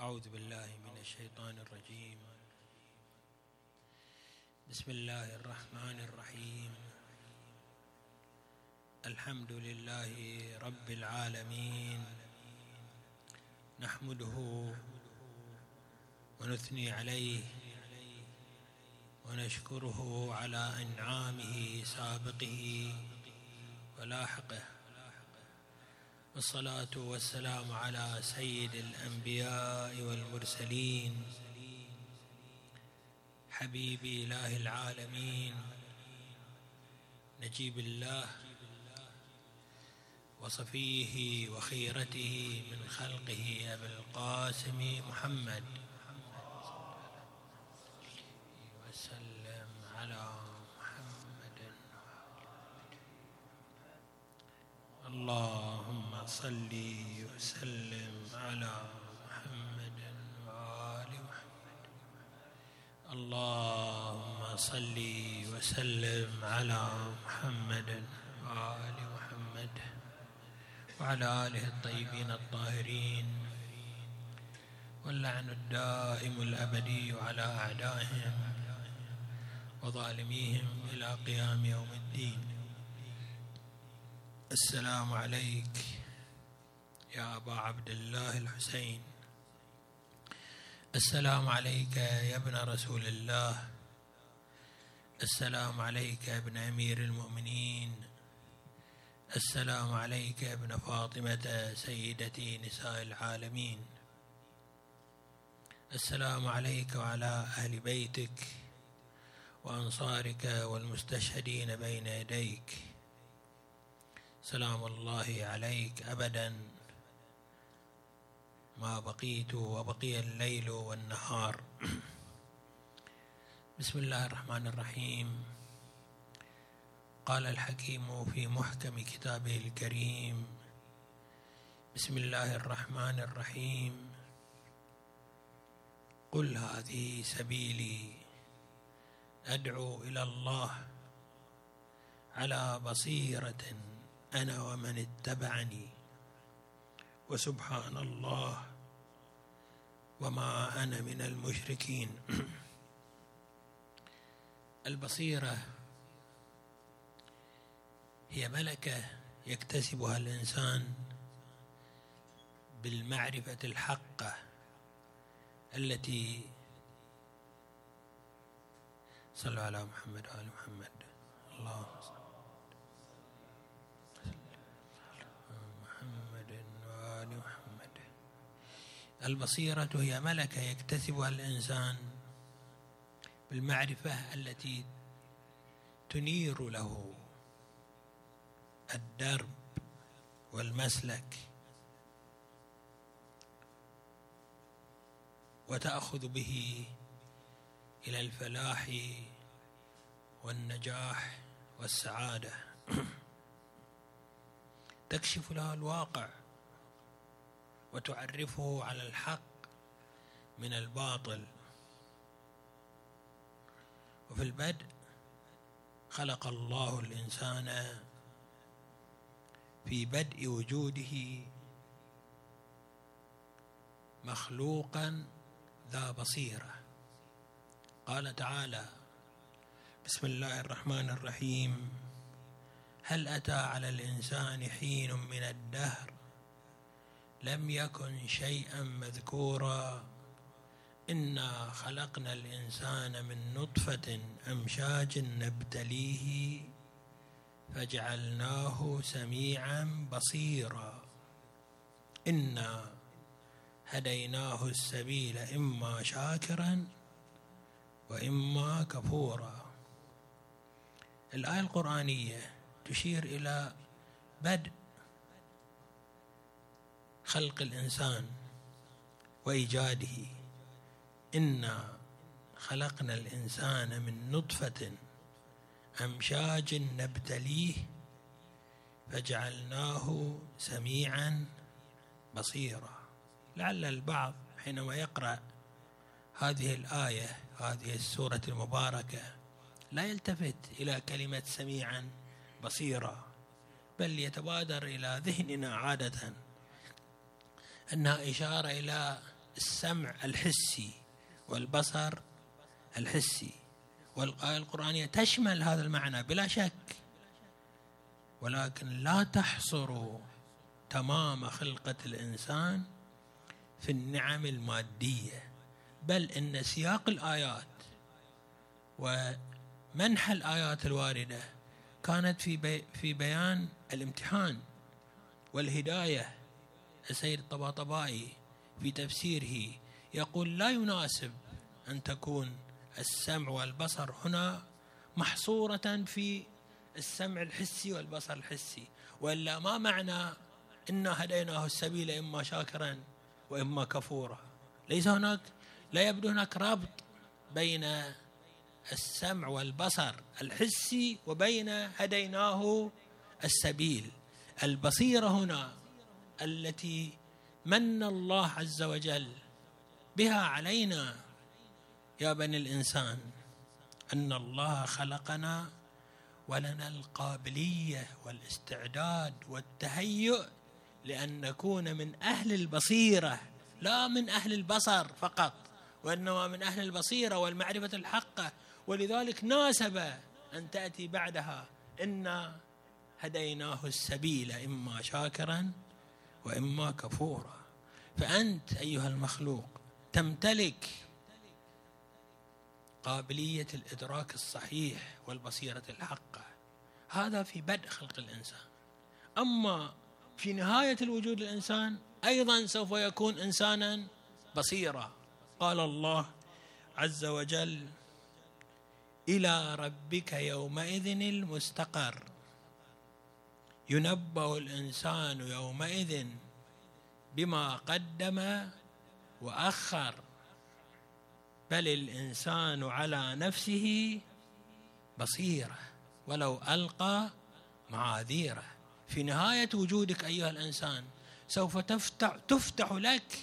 أعوذ بالله من الشيطان الرجيم. بسم الله الرحمن الرحيم. الحمد لله رب العالمين. نحمده ونثني عليه ونشكره على إنعامه سابقه ولاحقه. والصلاة والسلام على سيد الأنبياء والمرسلين حبيب إله العالمين نجيب الله وصفيه وخيرته من خلقه أبي القاسم محمد. وسلم على محمد اللهم صل وسلم على محمد وآل محمد. اللهم صل وسلم على محمد وآل محمد. وعلى آله الطيبين الطاهرين. واللعن الدائم الأبدي على أعدائهم. وظالميهم إلى قيام يوم الدين. السلام عليك يا أبا عبد الله الحسين. السلام عليك يا ابن رسول الله. السلام عليك يا ابن أمير المؤمنين. السلام عليك يا ابن فاطمة سيدتي نساء العالمين. السلام عليك وعلى أهل بيتك وأنصارك والمستشهدين بين يديك. سلام الله عليك أبدا. ما بقيت وبقي الليل والنهار. بسم الله الرحمن الرحيم. قال الحكيم في محكم كتابه الكريم بسم الله الرحمن الرحيم. قل هذه سبيلي. أدعو إلى الله على بصيرة أنا ومن اتبعني. وسبحان الله. وما أنا من المشركين. البصيرة هي ملكة يكتسبها الإنسان بالمعرفة الحقة التي صلوا على محمد وآل محمد. اللهم صل البصيرة هي ملكة يكتسبها الإنسان بالمعرفة التي تنير له الدرب والمسلك. وتأخذ به إلى الفلاح والنجاح والسعادة. تكشف له الواقع وتعرفه على الحق من الباطل. وفي البدء خلق الله الإنسان في بدء وجوده مخلوقا ذا بصيرة. قال تعالى بسم الله الرحمن الرحيم هل أتى على الإنسان حين من الدهر لم يكن شيئا مذكورا. إنا خلقنا الإنسان من نطفة أمشاج نبتليه فجعلناه سميعا بصيرا. إنا هديناه السبيل إما شاكرا وإما كفورا. الآية القرآنية تشير إلى بدء خلق الإنسان وإيجاده. إنا خلقنا الإنسان من نطفة أمشاج نبتليه فجعلناه سميعا بصيرا. لعل البعض حينما يقرأ هذه الآية هذه السورة المباركة لا يلتفت إلى كلمة سميعا بصيرا بل يتبادر إلى ذهننا عاده. أنها إشارة إلى السمع الحسي والبصر الحسي. والآية القرآنية تشمل هذا المعنى بلا شك ولكن لا تحصر تمام خلقة الإنسان في النعم المادية. بل إن سياق الآيات ومنح الآيات الواردة كانت في في بيان الامتحان والهداية السيد الطباطبائي في تفسيره يقول لا يناسب أن تكون السمع والبصر هنا محصورة في السمع الحسي والبصر الحسي وإلا ما معنى إنا هديناه السبيل إما شاكرا وإما كفورا. ليس هناك لا يبدو هناك ربط بين السمع والبصر الحسي وبين هديناه السبيل. البصيرة هنا التي من الله عز وجل بها علينا يا بني الإنسان أن الله خلقنا ولنا القابلية والاستعداد والتهيؤ لأن نكون من أهل البصيرة لا من أهل البصر فقط وإنما من أهل البصيرة والمعرفة الحقة. ولذلك ناسب أن تأتي بعدها إنا هديناه السبيل إما شاكرا وإما كفورا. فأنت أيها المخلوق تمتلك قابلية الإدراك الصحيح والبصيرة الحقة. هذا في بدء خلق الإنسان. أما في نهاية الوجود الإنسان أيضا سوف يكون انسانا بصيرا. قال الله عز وجل إلى ربك يومئذ المستقر. ينبأ الإنسان يومئذ بما قدم وأخر. بل الإنسان على نفسه بصيرة ولو ألقى معاذيره. في نهاية وجودك أيها الإنسان سوف تفتح تفتح لك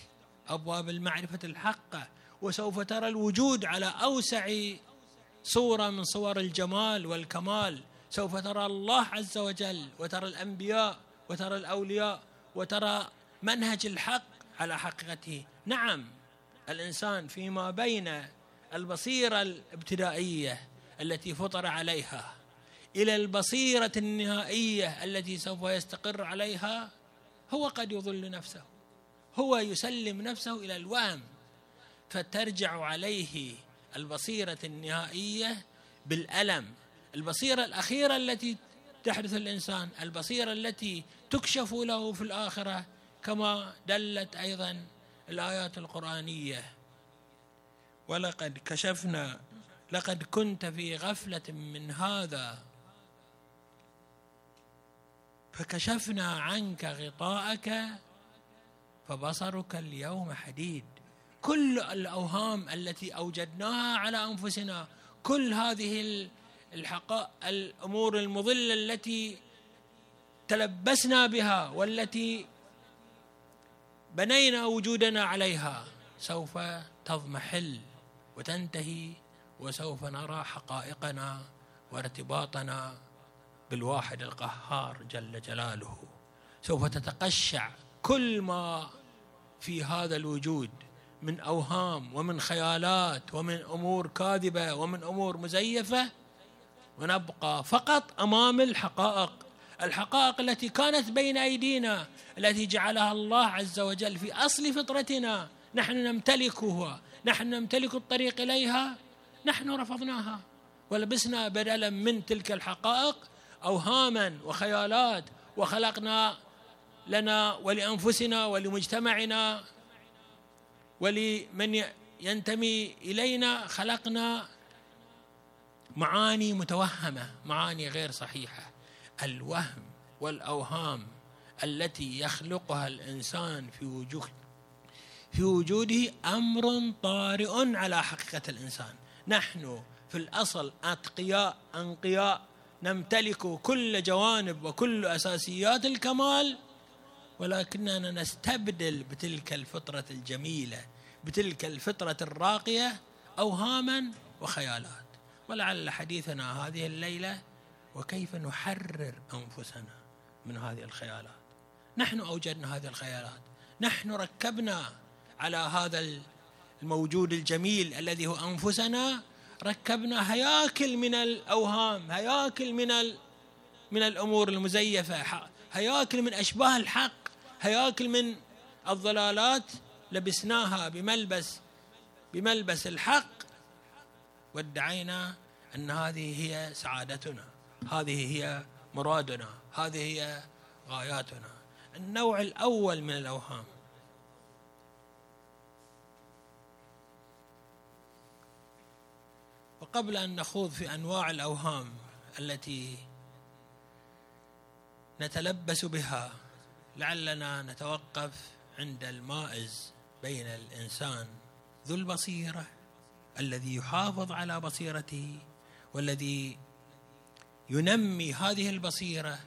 أبواب المعرفة الحقه وسوف ترى الوجود على أوسع صورة من صور الجمال والكمال. سوف ترى الله عز وجل وترى الأنبياء وترى الأولياء وترى منهج الحق على حقيقته. نعم الإنسان فيما بين البصيرة الابتدائية التي فطر عليها إلى البصيرة النهائية التي سوف يستقر عليها هو قد يضل نفسه هو يسلم نفسه إلى الوهم فترجع عليه البصيرة النهائية بالألم البصيرة الأخيرة التي تحدث الإنسان البصيرة التي تكشف له في الآخرة كما دلت أيضا الآيات القرآنية. ولقد كشفنا لقد كنت في غفلة من هذا فكشفنا عنك غطاءك فبصرك اليوم حديد. كل الأوهام التي أوجدناها على أنفسنا كل هذه الحقائق الأمور المضلة التي تلبسنا بها والتي بنينا وجودنا عليها سوف تضمحل وتنتهي وسوف نرى حقائقنا وارتباطنا بالواحد القهار جل جلاله. سوف تتقشع كل ما في هذا الوجود من أوهام ومن خيالات ومن أمور كاذبة ومن أمور مزيفة ونبقى فقط أمام الحقائق. الحقائق التي كانت بين أيدينا التي جعلها الله عز وجل في أصل فطرتنا. نحن نمتلكها. نحن نمتلك الطريق إليها. نحن رفضناها. ولبسنا بدلا من تلك الحقائق اوهاما وخيالات وخلقنا لنا ولأنفسنا ولمجتمعنا. ولمن ينتمي إلينا خلقنا معاني متوهمة معاني غير صحيحة. الوهم والأوهام التي يخلقها الإنسان في وجود في وجوده أمر طارئ على حقيقة الإنسان. نحن في الأصل أتقياء أنقياء نمتلك كل جوانب وكل أساسيات الكمال ولكننا نستبدل بتلك الفطرة الجميلة بتلك الفطرة الراقية اوهاما وخيالات ولعل حديثنا هذه الليلة وكيف نحرر أنفسنا من هذه الخيالات. نحن أوجدنا هذه الخيالات. نحن ركبنا على هذا الموجود الجميل الذي هو أنفسنا ركبنا هياكل من الأوهام هياكل من من الأمور المزيفة هياكل من أشباه الحق هياكل من الضلالات. لبسناها بملبس بملبس الحق وادعينا أن هذه هي سعادتنا هذه هي مرادنا هذه هي غاياتنا. النوع الأول من الأوهام. وقبل أن نخوض في أنواع الأوهام التي نتلبس بها لعلنا نتوقف عند المائز بين الإنسان ذو البصيرة الذي يحافظ على بصيرته والذي ينمي هذه البصيرة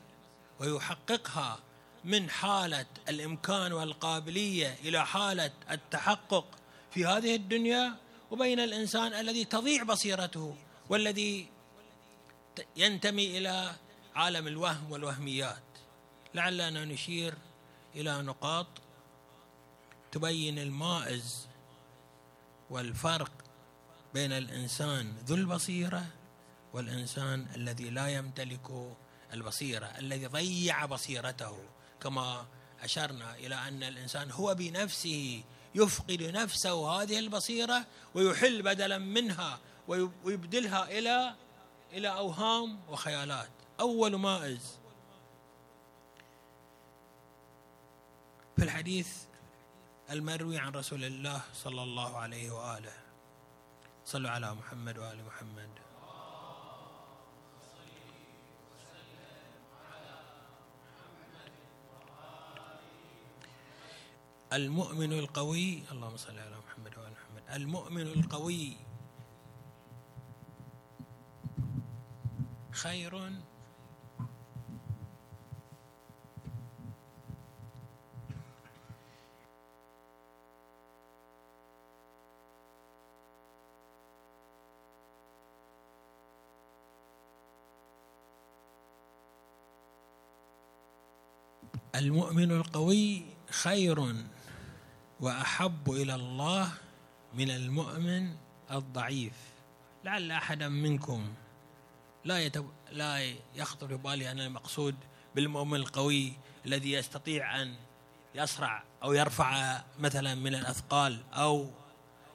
ويحققها من حالة الإمكان والقابلية إلى حالة التحقق في هذه الدنيا وبين الإنسان الذي تضيع بصيرته والذي ينتمي إلى عالم الوهم والوهميات. لعلنا نشير إلى نقاط تبين المائز والفرق بين الإنسان ذو البصيرة والإنسان الذي لا يمتلك البصيرة الذي ضيع بصيرته. كما أشرنا إلى أن الإنسان هو بنفسه يفقد نفسه هذه البصيرة ويحل بدلا منها ويبدلها إلى إلى أوهام وخيالات. أول مائز. في الحديث المروي عن رسول الله صلى الله عليه وآله. صلوا على محمد وآل محمد. المؤمن القوي اللهم صل على محمد وآل محمد. المؤمن القوي خير. المؤمن القوي خير. وأحب إلى الله من المؤمن الضعيف. لعل احدا منكم لا يتب... لا يخطر في بالي أن المقصود بالمؤمن القوي الذي يستطيع أن يصرع أو يرفع مثلا من الأثقال أو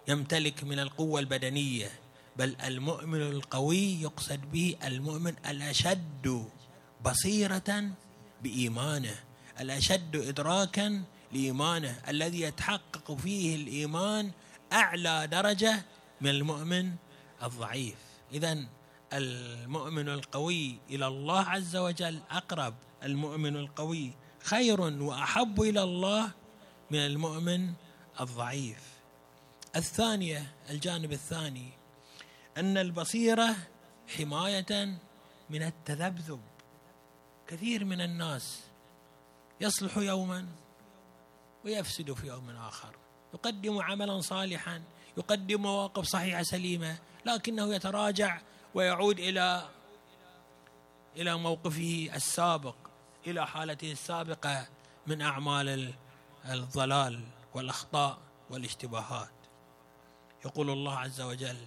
يمتلك من القوة البدنية بل المؤمن القوي يقصد به المؤمن الأشد بصيرة بإيمانه الأشد ادراكا لإيمانه الذي يتحقق فيه الإيمان أعلى درجة من المؤمن الضعيف. اذا المؤمن القوي إلى الله عز وجل أقرب المؤمن القوي خير وأحب إلى الله من المؤمن الضعيف. الثانية الجانب الثاني أن البصيرة حماية من التذبذب. كثير من الناس يصلح يوما ويفسد في يوم آخر. يقدم عملا صالحا يقدم مواقف صحيحة سليمة لكنه يتراجع ويعود إلى إلى موقفه السابق إلى حالته السابقة من أعمال الضلال والأخطاء والاشتباهات. يقول الله عز وجل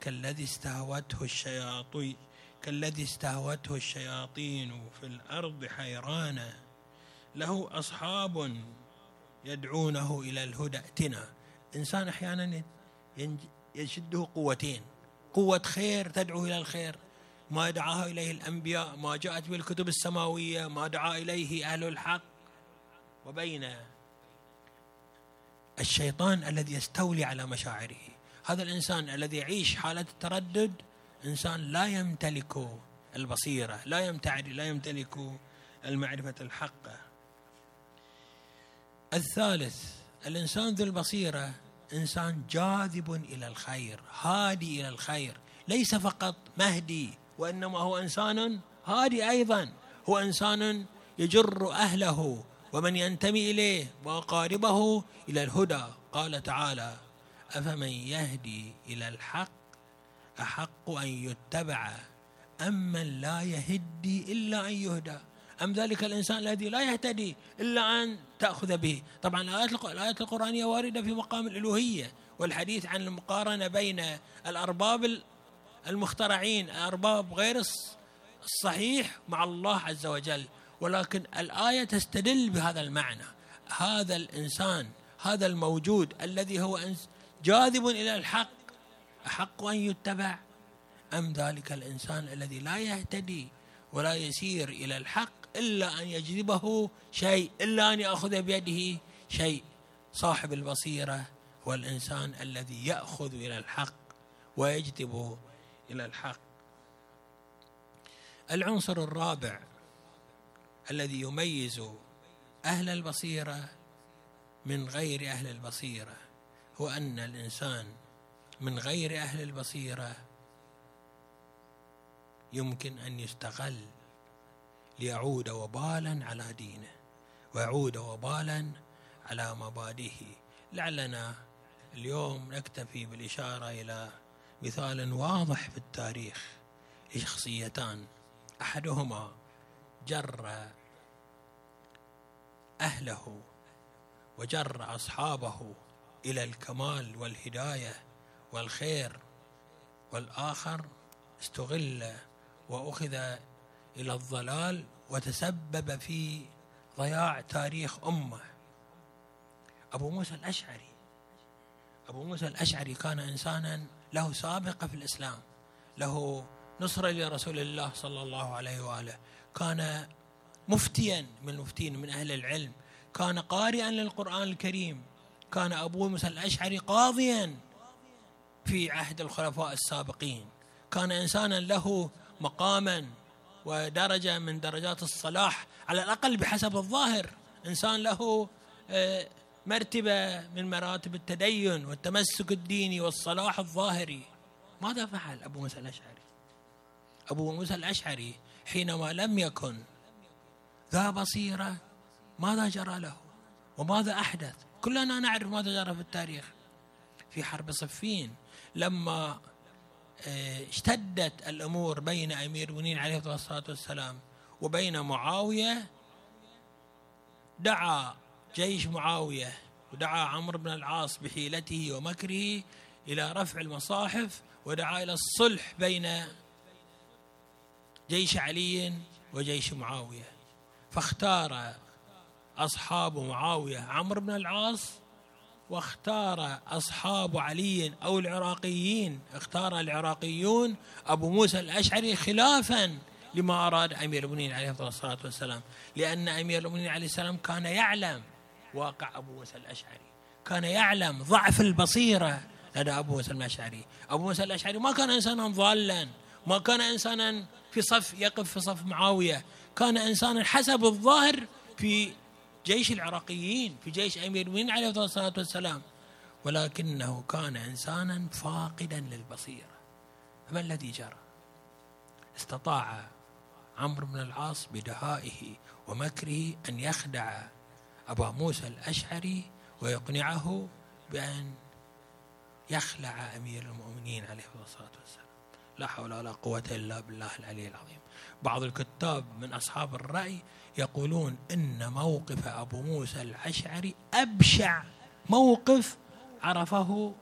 كالذي استهوته الشياطين كالذي استهوته الشياطين في الأرض حيرانه له أصحاب يدعونه إلى الهدى. ائتنا. إنسان أحيانا يشده قوتين. قوة خير تدعو إلى الخير. ما دعاه إليه الأنبياء ما جاءت بالكتب السماوية ما دعا إليه أهل الحق. وبين الشيطان الذي يستولي على مشاعره. هذا الإنسان الذي يعيش حالة التردد إنسان لا يمتلك البصيرة لا يمتعد لا يمتلك المعرفة الحقة. الثالث الإنسان ذو البصيرة إنسان جاذب إلى الخير هادي إلى الخير ليس فقط مهدي وإنما هو إنسان هادي أيضا هو إنسان يجر أهله ومن ينتمي إليه وأقاربه إلى الهدى. قال تعالى أفمن يهدي إلى الحق؟ أحق أن يتبع امن لا يهدي إلا أن يهدى؟ أم ذلك الإنسان الذي لا يهتدي إلا أن تأخذ به؟ طبعا الآيات القرآنية واردة في مقام الألوهية والحديث عن المقارنة بين الأرباب المخترعين الأرباب غير الصحيح مع الله عز وجل. ولكن الآية تستدل بهذا المعنى. هذا الإنسان هذا الموجود الذي هو جاذب إلى الحق. أحق أن يتبع؟ أم ذلك الإنسان الذي لا يهتدي ولا يسير إلى الحق؟ إلا أن يجذبه شيء إلا أن يأخذ بيده شيء. صاحب البصيرة هو الإنسان الذي يأخذ إلى الحق ويجذب إلى الحق. العنصر الرابع الذي يميز أهل البصيرة من غير أهل البصيرة هو أن الإنسان من غير أهل البصيرة يمكن أن يستغل ليعود وبالا على دينه ويعود وبالا على مبادئه. لعلنا اليوم نكتفي بالإشارة إلى مثال واضح في التاريخ لشخصيتان. أحدهما جر أهله وجر أصحابه إلى الكمال والهداية والخير والآخر استغل وأخذ إلى الضلال وتسبب في ضياع تاريخ أمة. أبو موسى الأشعري أبو موسى الأشعري كان إنسانا له سابقة في الإسلام له نصرة لرسول الله صلى الله عليه وآله. كان مفتيا من المفتين من أهل العلم كان قارئا للقرآن الكريم كان أبو موسى الأشعري قاضيا في عهد الخلفاء السابقين. كان إنسانا له مقاما ودرجة من درجات الصلاح على الأقل بحسب الظاهر. إنسان له آه، مرتبة من مراتب التدين والتمسك الديني والصلاح الظاهري. ماذا فعل أبو موسى الأشعري؟ أبو موسى الأشعري حينما لم يكن ذا بصيرة ماذا جرى له؟ وماذا أحدث؟ كلنا نعرف ماذا جرى في التاريخ. في حرب صفين لما اشتدت الأمور بين أمير المؤمنين عليه الصلاة والسلام وبين معاوية. دعا جيش معاوية ودعا عمرو بن العاص بحيلته ومكره إلى رفع المصاحف ودعا إلى الصلح بين جيش علي وجيش معاوية. فاختار أصحاب معاوية عمرو بن العاص واختار أصحاب علي أو العراقيين. اختار العراقيون أبو موسى الأشعري خلافا لما أراد أمير المؤمنين عليه الصلاة والسلام لأن أمير المؤمنين عليه السلام كان يعلم واقع أبو موسى الأشعري كان يعلم ضعف البصيرة لدى أبو موسى الأشعري. أبو موسى الأشعري ما كان إنسانا ضالا ما كان إنسانا في صف يقف في صف معاوية كان إنسانا حسب الظاهر في جيش العراقيين في جيش أمير المؤمنين عليه الصلاة والسلام. ولكنه كان إنسانا فاقدا للبصيرة. فما الذي جرى؟ استطاع عمرو بن العاص بدهائه ومكره أن يخدع أبا موسى الأشعري ويقنعه بأن يخلع أمير المؤمنين عليه الصلاة والسلام. لا حول ولا قوة إلا بالله العلي العظيم. بعض الكتاب من أصحاب الرأي يقولون إن موقف أبو موسى الأشعري أبشع موقف عرفه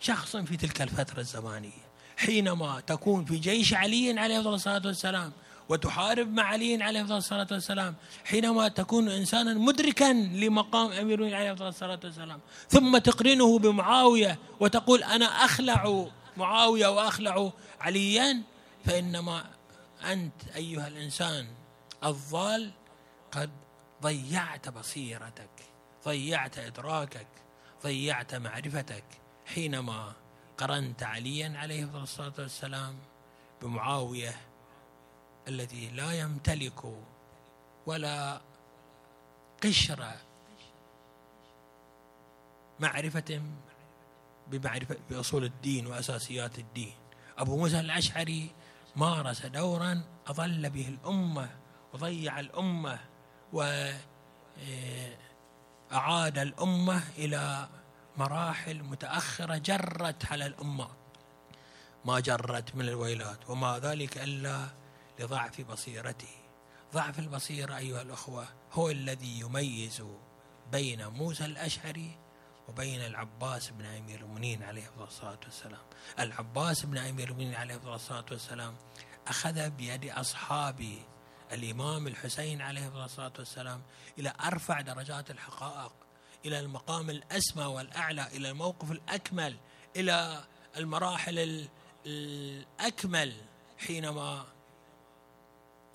شخص في تلك الفترة الزمانية. حينما تكون في جيش علي عليه الصلاة والسلام وتحارب مع علي عليه الصلاة والسلام حينما تكون إنسانا مدركا لمقام أمير عليه الصلاة والسلام ثم تقرنه بمعاوية وتقول أنا أخلع معاوية وأخلع عليا فإنما أنت أيها الإنسان الضال قد ضيعت بصيرتك ضيعت إدراكك ضيعت معرفتك حينما قرنت عليا عليه الصلاة والسلام بمعاوية الذي لا يمتلك ولا قشرة معرفة بمعرفة بأصول الدين وأساسيات الدين. أبو موسى الأشعري مارس دورا أضل به الأمة وضيع الأمة وأعاد الأمة إلى مراحل متأخرة جرت على الأمة. ما جرت من الويلات وما ذلك إلا لضعف بصيرته. ضعف البصيرة أيها الأخوة هو الذي يميز بين موسى الأشعري وبين العباس بن أمير المؤمنين عليه الصلاة والسلام. العباس بن أمير المؤمنين عليه الصلاة والسلام أخذ بيد أصحاب الإمام الحسين عليه الصلاة والسلام إلى أرفع درجات الحقائق إلى المقام الأسمى والأعلى إلى الموقف الأكمل إلى المراحل الأكمل حينما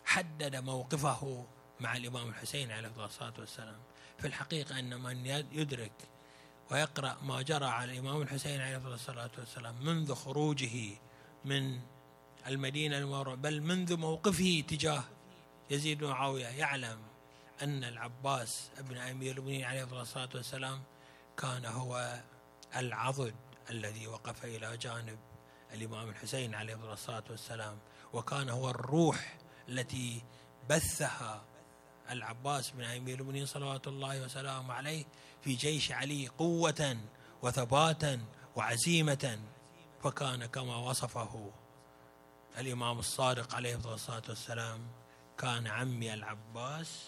حدد موقفه مع الإمام الحسين عليه الصلاة والسلام. في الحقيقة أن من يدرك ويقرأ ما جرى على الإمام الحسين عليه الصلاة والسلام منذ خروجه من المدينة المورة بل منذ موقفه تجاه يزيد بن معاوية. يعلم أن العباس ابن أمير المؤمنين عليه الصلاة والسلام كان هو العضد الذي وقف إلى جانب الإمام الحسين عليه الصلاة والسلام وكان هو الروح التي بثها العباس بن أمير المؤمنين صلوات الله وسلامه عليه في جيش علي قوة وثباتا وعزيمة فكان كما وصفه الإمام الصادق عليه الصلاة والسلام. كان عمي العباس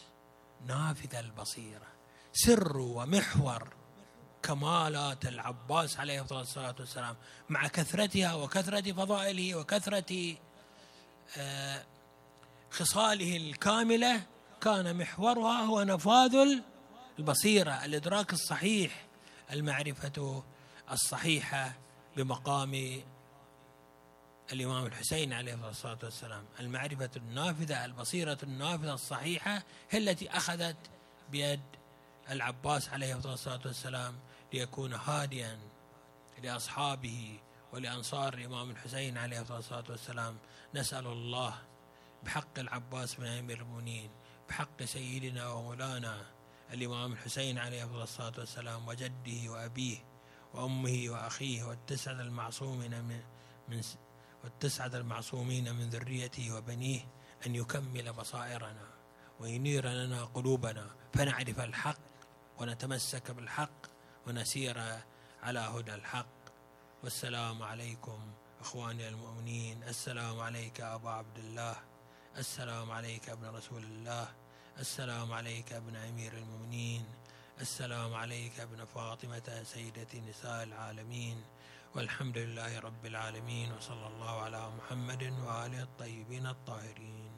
نافذ البصيرة سر ومحور كمالات العباس عليه الصلاة والسلام. مع كثرتها وكثرة فضائله وكثرة آه، خصاله الكاملة كان محورها هو نفاذ البصيرة الإدراك الصحيح المعرفة الصحيحة بمقام الإمام الحسين عليه الصلاة والسلام. المعرفة النافذة البصيرة النافذة الصحيحة هي التي أخذت بيد العباس عليه الصلاة والسلام ليكون هاديا لأصحابه ولأنصار الإمام الحسين عليه الصلاة والسلام. نسأل الله بحق العباس بن أمير المؤمنين بحق سيدنا ومولانا الإمام الحسين عليه الصلاة والسلام وجده وأبيه وأمه وأخيه والتسعة المعصومين من, من والتسعة المعصومين من ذريته وبنيه أن يكمل بصائرنا وينير لنا قلوبنا فنعرف الحق ونتمسك بالحق ونسير على هدى الحق. والسلام عليكم إخواني المؤمنين. السلام عليك أبا عبد الله. السلام عليك ابن رسول الله. السلام عليك ابن أمير المؤمنين. السلام عليك ابن فاطمة سيدة نساء العالمين. والحمد لله رب العالمين وصلى الله على محمد وآله الطيبين الطاهرين.